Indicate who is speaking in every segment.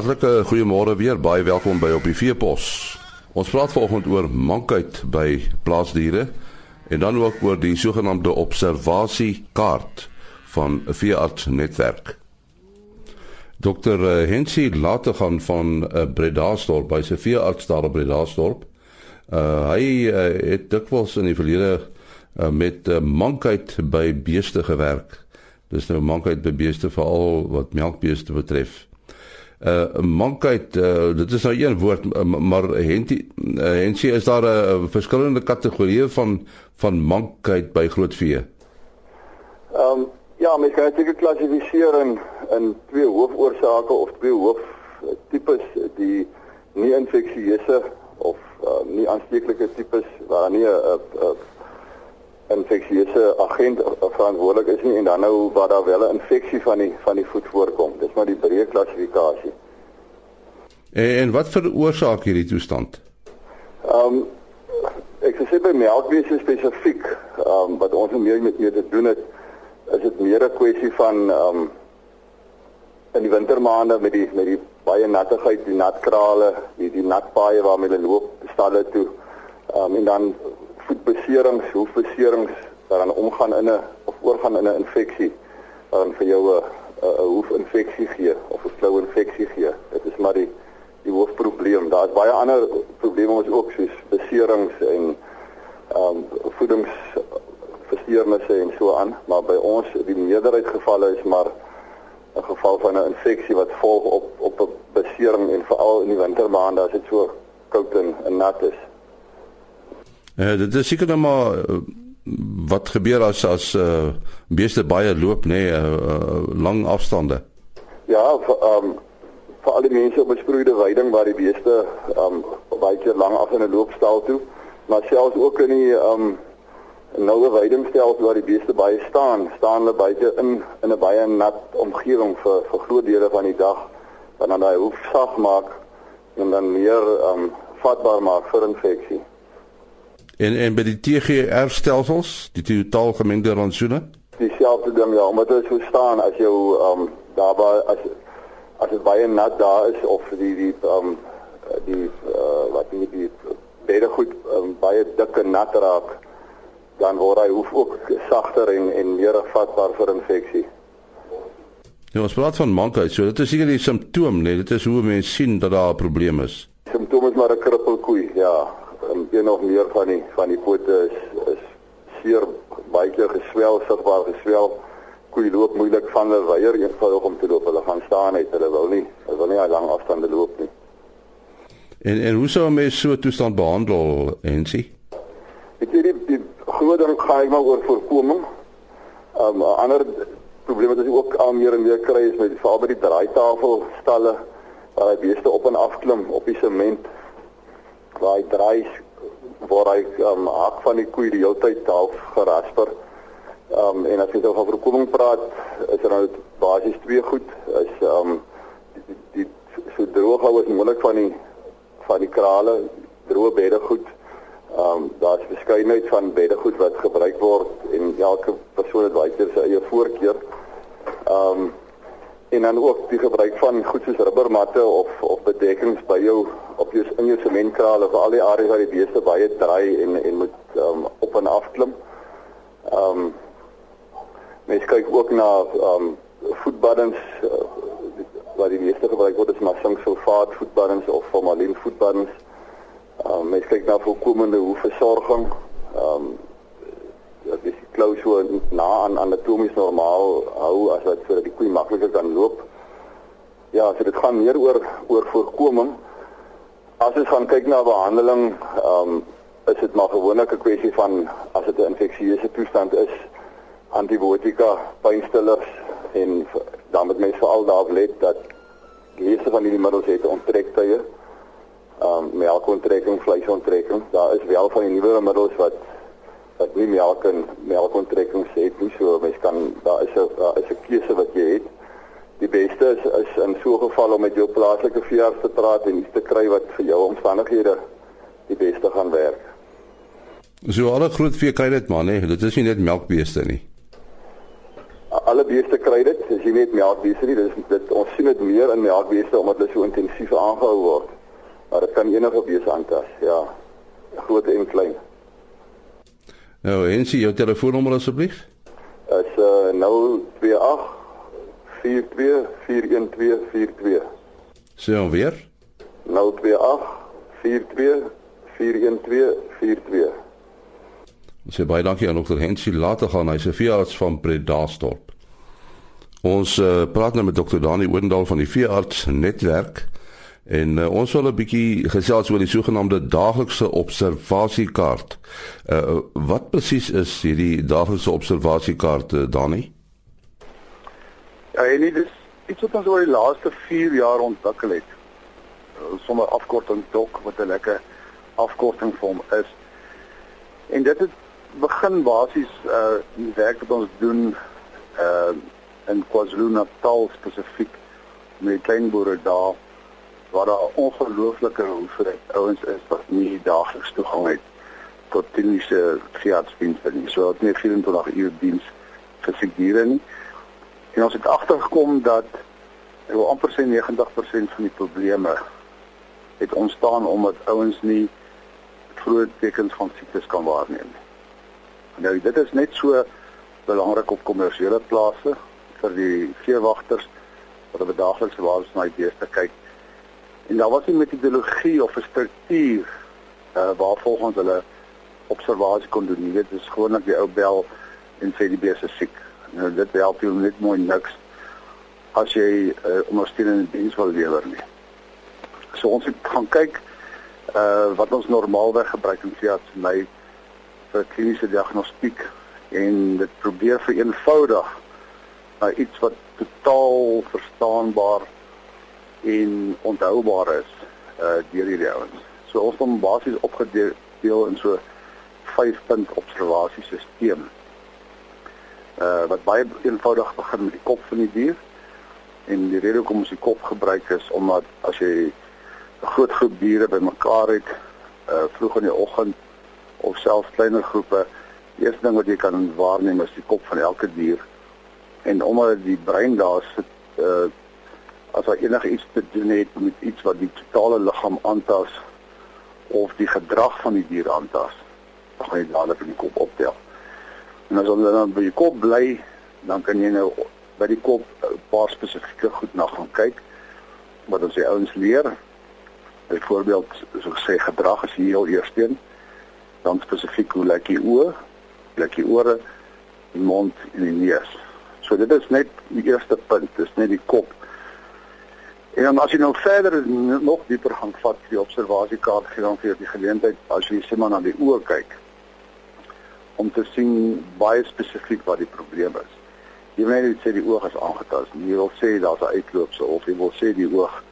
Speaker 1: Hartlike goeiemôre weer, baie welkom by op die Veepos. Ons praat vanoggend oor mankheid by plaasdiere en dan ook oor die sogenaamde observasiekaart van 'n veeartsnetwerk. Dr. Eh, Hensie later gaan van uh, Bredasdorp by sy veearts daar op Bredasdorp. Uh, hy uh, het dikwels in die verlede uh, met uh, mankheid by beeste gewerk. Dis nou mankheid by beeste veral wat melkbeeste betref uh mankheid uh, dit is nou een woord maar hentie uh, hentie is daar 'n uh, verskillende kategorieë van van mankheid by grootvee.
Speaker 2: Ehm um, ja, mens kan dit klassifiseer in in twee hoofoorsake of twee hooftipes die nie infeksieuse of uh, nie aansteeklike tipes waar nie 'n infeksieuse agent verantwoordelik is nie en dan nou waar daar wel 'n infeksie van die van die voet voorkom. Dis maar die breë klassifikasie.
Speaker 1: En, en wat veroorsaak hierdie toestand?
Speaker 2: Ehm um, ek sê by melkwese spesifiek, ehm um, wat ons meer met mee te doen het, is dit meer 'n kwessie van ehm um, in die wintermaande met die met die baie nattigheid, die natkrale, die die natpaaie waarmee hulle loop stalle toe. Ehm um, en dan voetbeserings, hoefbeserings daaraan omgaan in 'n of oorgaan in 'n infeksie dan vir jou 'n 'n hoefinfeksie gee of 'n flou infeksie gee. Dit is maar die die hoofprobleem. Daar's baie ander probleme ons ook soos beserings en ehm um, voedingsversteurnisse en so aan, maar by ons die meerderheid gevalle is maar 'n geval van 'n infeksie wat volg op op 'n besering en veral in die wintermaande as dit so koud en, en nat is.
Speaker 1: Ja, dit is seker nou maar uh, wat gebeur as as uh, beeste baie loop nê, nee, uh, lang afstande.
Speaker 2: Ja, ehm um, vir al die mense op besproeide weiding waar die beeste ehm um, baie keer lank af in 'n loopstal toe, maar selfs ook in die ehm um, noue weidingstel waar die beeste baie staan, staan hulle baie in in 'n baie nat omgewing vir vir groot dele van die dag, wat dan daai hoef sag maak en dan meer ehm um, vatbaar maak vir infeksie.
Speaker 1: En en by die TGR stelsels, die totaal gemengde rantsoene?
Speaker 2: Dieselfde ding ja, omdat dit so staan as jou ehm um, daarby as as dit baie nat daar is of die die ehm um, die uh, wat nie die baie goed um, baie dik en nat raak dan word hy hoef ook sagter en en meer vatbaar vir infeksie.
Speaker 1: Ja, ons praat van mankheid. So dit is seker die simptoom, nee, dit is hoe mense sien dat daar 'n probleem is.
Speaker 2: Simptoom is maar 'n krippelkoei, ja um, een of meer van die van die pote is is seer baie keer geswel, sigbaar geswel. Koei loop moeilik van hulle weier eenvoudig om te loop. Hulle gaan staan net, hulle wil nie, hulle wil nie al lank afstande loop nie.
Speaker 1: En en hoe sou mense so toestand behandel, Ensie?
Speaker 2: Ek sê die, die groot ding gaan ek maar oor voorkoming. Um ander probleem wat ons ook al meer en meer kry is met veral by die draaitafel stalle waar die beeste op en af klim op die sement hy draai waar hy um, hak van die koei die hele tyd half gerasper. Ehm um, en as jy oor voorkoming praat, is er nou basies twee goed is ehm um, die, die, die so droog hou is moontlik van die van die krale, droë beddegoed. Ehm um, daar's verskeidenheid van beddegoed wat gebruik word en elke persoon het baie sy eie voorkeur. Ehm um, en dan ook die gebruik van goed soos rubbermatte of of bedekkings by jou op jou in jou sementkrale vir al die areas waar die beeste baie draai en en moet um, op en af klim. Ehm um, mens kyk ook na ehm um, voetbaddens uh, wat die meeste gebruik word is maar sinksulfaat voetbaddens of formalin voetbaddens. Ehm um, mens kyk na voorkomende hoefversorging. Ehm um, klou so na aan anatomies normaal hou as wat sodat die koei makliker kan loop. Ja, so dit gaan meer oor oor voorkoming. As ons gaan kyk na behandeling, ehm um, is dit maar gewoonlik 'n kwessie van as dit 'n infeksieuse toestand is, antibiotika, pynstillers en dan moet mens veral daarop let dat die meeste van hierdie middels het onttrektye. Ehm um, melkonttrekking, vleisontrekking. Daar is wel van die nuwe middels wat wat nie melk en melkonttrekkings het nie so mens kan daar is 'n daar is 'n keuse wat jy het die beste is is in so 'n geval om met jou plaaslike veearts te praat en iets te kry wat vir jou omstandighede die beste gaan werk
Speaker 1: so alle groot vee kry dit maar nee dit is nie net melkbeeste nie
Speaker 2: alle alle beeste kry dit. As jy weet melkbeeste nie, dis dit ons sien dit meer in melkbeeste omdat hulle so intensief aangehou word. Maar dit kan enige beeste aantas. Ja. Groot en klein.
Speaker 1: Nou, en sien jou telefoonnommer asseblief?
Speaker 2: Is uh 028 42
Speaker 1: Sê hom weer.
Speaker 2: 028 42 41242.
Speaker 1: Ons sê baie dankie aan Dr. Hensie later gaan hy se veearts van Bredasdorp. Ons uh, praat nou met Dr. Dani Oendal van die veearts netwerk en uh, ons wil 'n bietjie gesels oor die sogenaamde daaglikse observasiekaart. Uh, wat presies is hierdie daaglikse observasiekaart uh, Dani?
Speaker 3: Ja, en dit is iets wat ons oor die laaste 4 jaar ontwikkel het. Sommer afkorting DOC wat 'n lekker afkorting vir hom is. En dit het begin basies uh die werk wat ons doen uh in KwaZulu-Natal spesifiek met klein boere daar waar daar ongelooflike hoeveelheid ouens is wat nie daagliks toegang het tot kliniese veeartsdienste nie. So het nie 24 uur diens diere nie. En ons het agtergekom dat oor amper 90% van die probleme het ontstaan omdat ouens nie vroeë tekens van siektes kan waarneem. Nou dit is net so belangrik op kommersiële plase vir die veewagters wat op daaglikse basis na die beeste kyk. En daar was nie metodologie of 'n struktuur uh, waar volgens hulle observasie kon doen nie. Dit is gewoonlik die ou bel en sê die beeste siek. Nou dit help jou net mooi niks as jy uh, ondersteunende diens wil lewer nie. So ons het gaan kyk uh wat ons normaalweg gebruik in veearts my vir kliniese diagnostiek en dit probeer vereenvoudig na iets wat totaal verstaanbaar en onthoubaar is uh deur hierdie ouens. So ons het hom basies opgedeel in so 5 punt observasiesisteem. Uh wat baie eenvoudig begin met die kop van die dier en die rede hoekom ons die kop gebruik is omdat as jy 'n groot groep diere bymekaar het uh vroeg in die oggend of selfs kleiner groepe die eerste ding wat jy kan waarneem is die kop van elke dier en omdat die brein daar sit uh as daar enige iets te doen het met iets wat die totale liggaam aantas of die gedrag van die dier aantas dan gaan jy dadelik in die kop optel en as hulle dan by die kop bly dan kan jy nou by die kop 'n paar spesifieke goed na gaan kyk wat ons die ouens leer Byvoorbeeld, so gesê gedrag is heel eersteen. Dan spesifiek hoe lyk die oë, lyk die ore, die mond en die neus. So dit is net die eerste punt, dis net die kop. En dan as jy nou verder nog dieper gaan vat, die observasiekaart gee dan vir die geleentheid as jy sê maar na die oë kyk om te sien baie spesifiek wat die probleem is. Jy weet net sê die oog is aangetast. Jy wil sê daar's 'n uitloopse of jy wil sê die oog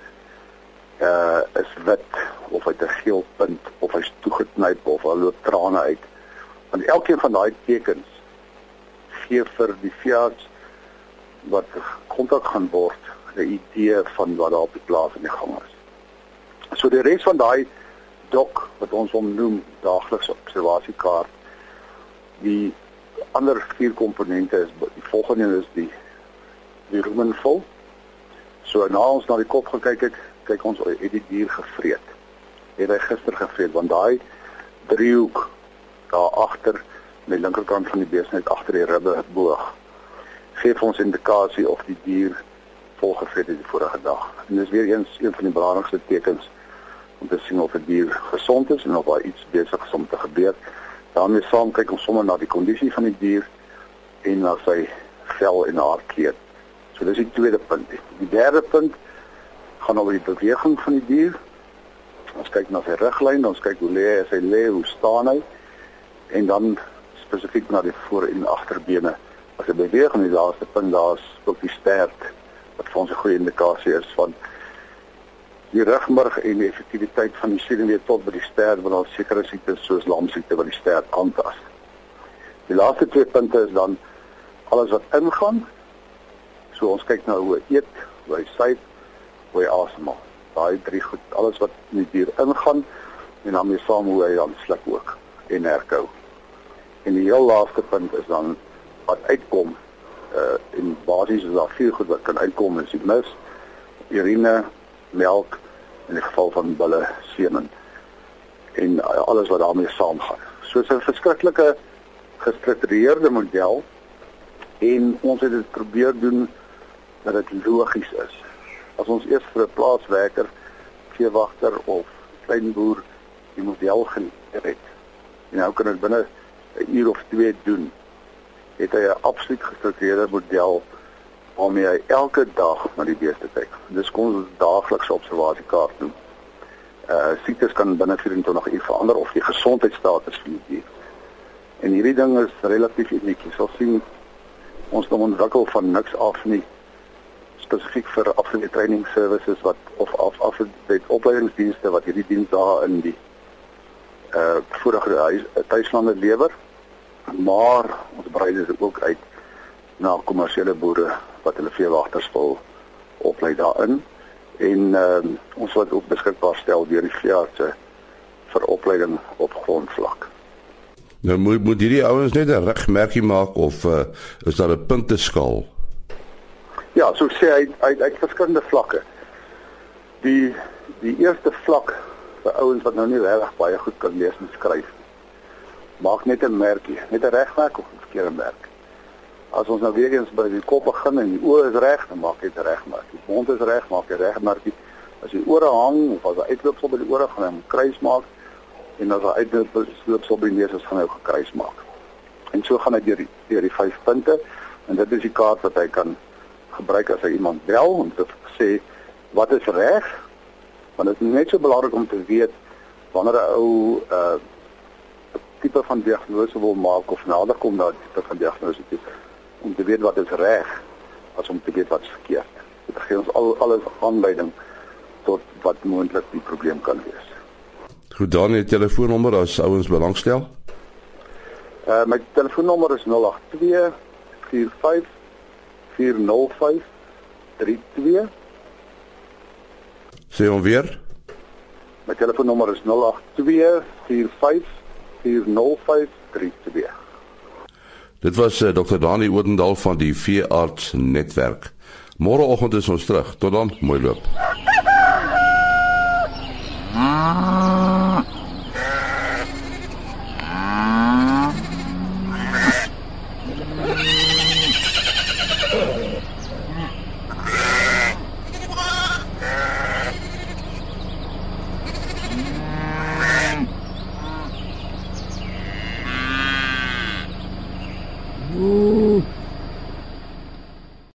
Speaker 3: uh is wit of hy 'n geel punt of hy's toegeknyp of hy loop trane uit. Want elkeen van daai tekens gee vir die veearts wat kontak gaan word 'n idee van wat daar op die plaas in die gang is. So die res van daai dok wat ons hom noem daaglikse observasiekaart die ander vier komponente is die volgende is die die rumenvol. So na ons na die kop gekyk het, kyk ons het die dier gevreet. Het hy gister gevreet want daai driehoek daar agter aan die linkerkant van die bees net agter die ribbe boog gee vir ons indikasie of die dier volgevreet het die vorige dag. En dis weer eens een van die belangrikste tekens om te sien of 'n die dier gesond is en of daar iets besig is om te gebeur. daarmee saam kyk ons sommer na die kondisie van die dier en na sy vel en haar kleed. So dis die tweede punt. Die derde punt gaan oor die beweging van die dier. Ons kyk na sy riglyn, ons kyk hoe lê hy, sy lê, hoe staan hy en dan spesifiek na die voor en agterbene. As hy beweeg en die laaste punt daar's ook die stert wat vir ons 'n goeie indikasie is van die rugmurg en die effektiwiteit van die senuwee tot by die stert wat al sekere siektes soos lamsiekte wat die stert aantas. Die laaste twee punte is dan alles wat ingaan. So ons kyk nou hoe eet, hoe hy suip, hoe hy asemhaal. Daai drie goed, alles wat in die dier ingaan en dan mee saam hoe hy dan sluk ook en herkou. En die heel laaste punt is dan wat uitkom uh en basies is daar vier goed wat kan uitkom is die mis, urine, melk in die geval van bulle semen en uh, alles wat daarmee saamgaan. So 'n verskriklike gestruktureerde model en ons het dit probeer doen dat dit logies is. As ons eers vir 'n plaaswerker, veewagter of klein boer die model geleer het en nou kan dit binne 'n uur of twee doen, het hy 'n absoluut gestruktureerde model waarmee hy elke dag na die beeste kyk. Dis kom ons daaglikse observasiekaart doen. Uh siektes kan binne 24 uur verander of die gesondheidstatus van die dier. En hierdie ding is relatief. Jy sal sien ons het ontwikkel van niks af nie spesifiek vir afgelee training services wat of af af dit opleidingsdienste wat hierdie diens daar in die uh vorige huis tuislande lewer maar ons brei dit ook uit na kommersiële boere wat hulle veewagters wil oplei daarin en uh, ons wat ook beskikbaar stel deur die veeartse vir opleiding op grondvlak.
Speaker 1: Nou moet moet hierdie ouens net 'n regmerkie maak of uh, is daar 'n punteskaal?
Speaker 3: Ja, so sê hy hy het verskillende vlakke. Die die eerste vlak vir ouens wat nou nie regtig baie goed kan lees en skryf. Maak net 'n merkie, net 'n regmerk of 'n verkeerde merk. As ons nou weer eens by die kop begin en die oë is reg, dan maak jy 'n regmerk. Die mond is reg, maak jy 'n regmerkie. As die ore hang of as daar uitloopsel by die ore gaan, dan kruis maak en as daar uitloopsel by die neus is, gaan hy 'n kruis maak. En so gaan dit deur die deur die vyf punte en dit is die kaart wat hy kan gebruik as hy iemand bel om te sê wat is reg? Want dit is net so belangrik om te weet wanneer 'n ou 'n uh, tipe van diagnose wil maak of nader kom na die tipe van diagnose toe om te weet wat is reg as om te weet wat is verkeerd. Dit gee ons al alles aanleiding tot wat moontlik die probleem kan wees.
Speaker 1: Goed dan die telefoonnommer as ouens belangstel.
Speaker 3: Uh my telefoonnommer is 082 45 40532.
Speaker 1: Sê hom weer.
Speaker 3: My telefoonnommer is 0824540532.
Speaker 1: Dit was uh, Dr. Dani Oudendal van die Veearts Netwerk. Môreoggend is ons terug. Tot dan, mooi loop. Ooh.